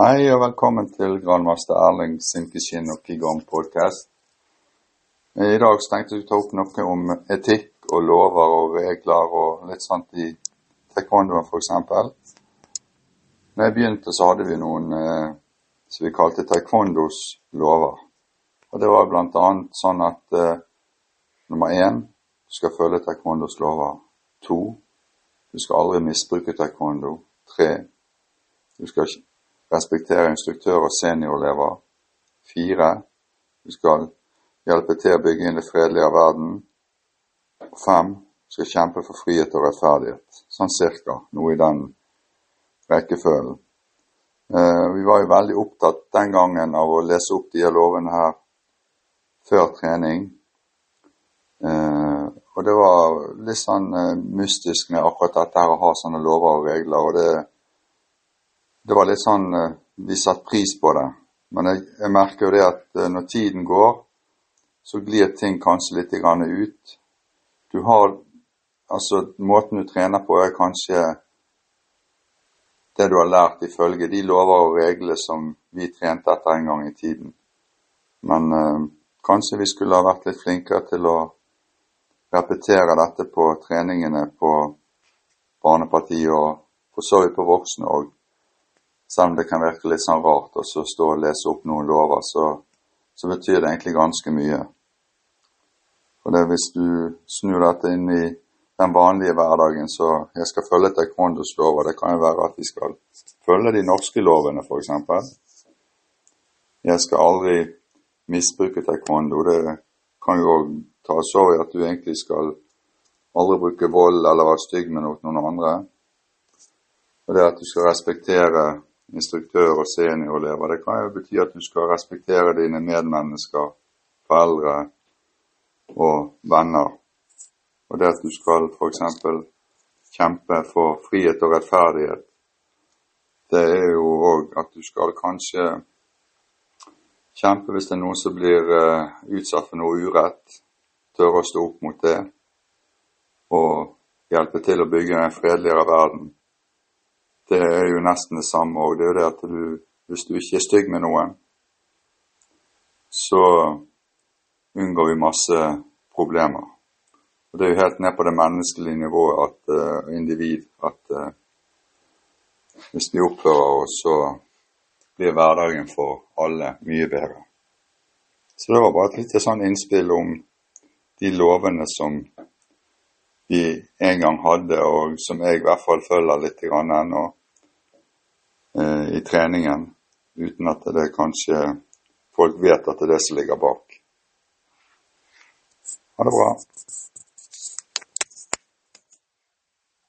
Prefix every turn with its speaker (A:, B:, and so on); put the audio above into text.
A: Hei og velkommen til grandmaster Erling Sinkeskinn og Qigong podcast. I dag tenkte jeg å ta opp noe om etikk og lover og regler og litt sånt i taekwondoen f.eks. Når jeg begynte, så hadde vi noen eh, som vi kalte taekwondos lover. Og Det var bl.a. sånn at eh, nummer én du skal følge taekwondos lover. To du skal aldri misbruke taekwondo. Tre du skal respektere instruktør og seniorelever. Fire du skal hjelpe til å bygge inn det fredelige av verden. Fem, du skal kjempe for frihet og rettferdighet. Sånn cirka. Noe i den rekkefølgen. Eh, vi var jo veldig opptatt den gangen av å lese opp de lovene her før trening. Eh, og det var litt sånn eh, mystisk med akkurat dette her å ha sånne lover og regler. Og det, det var litt sånn Vi satte pris på det. Men jeg, jeg merker jo det at når tiden går, så glir ting kanskje litt ut. Du har Altså, måten du trener på, er kanskje det du har lært ifølge de lover og regler som vi trente etter en gang i tiden. Men eh, kanskje vi skulle ha vært litt flinkere til å repetere dette på treningene på barnepartiet og for så vidt på voksne òg. Selv om det kan virke litt sånn rart å stå og lese opp noen lover, så, så betyr det egentlig ganske mye. Og det er hvis du snur dette inn i den vanlige hverdagen, så jeg skal følge taekwondos lover. Det kan jo være at vi skal følge de norske lovene, f.eks. Jeg skal aldri misbruke taekwondo. Det kan jo òg tas over i at du egentlig skal aldri bruke vold eller være stygg med noen andre. Og det at du skal respektere instruktør og seniorelever, det kan jo bety at du skal respektere dine medmennesker, foreldre, og venner. Og det at du skal f.eks. kjempe for frihet og rettferdighet, det er jo òg at du skal kanskje kjempe hvis det er noen som blir uh, utsatt for noe urett. Tørre å stå opp mot det og hjelpe til å bygge en fredeligere verden. Det er jo nesten det samme òg. Det er jo det at du, hvis du ikke er stygg med noen, så unngår vi masse problemer. Og Det er jo helt ned på det menneskelige nivået at uh, individ at uh, hvis vi oppfører oss, så blir hverdagen for alle mye bedre. Så det var bare et lite sånn innspill om de lovene som vi en gang hadde, og som jeg i hvert fall følger litt ennå i treningen, uten at det kanskje folk vet at det er det som ligger bak. Ha det bra.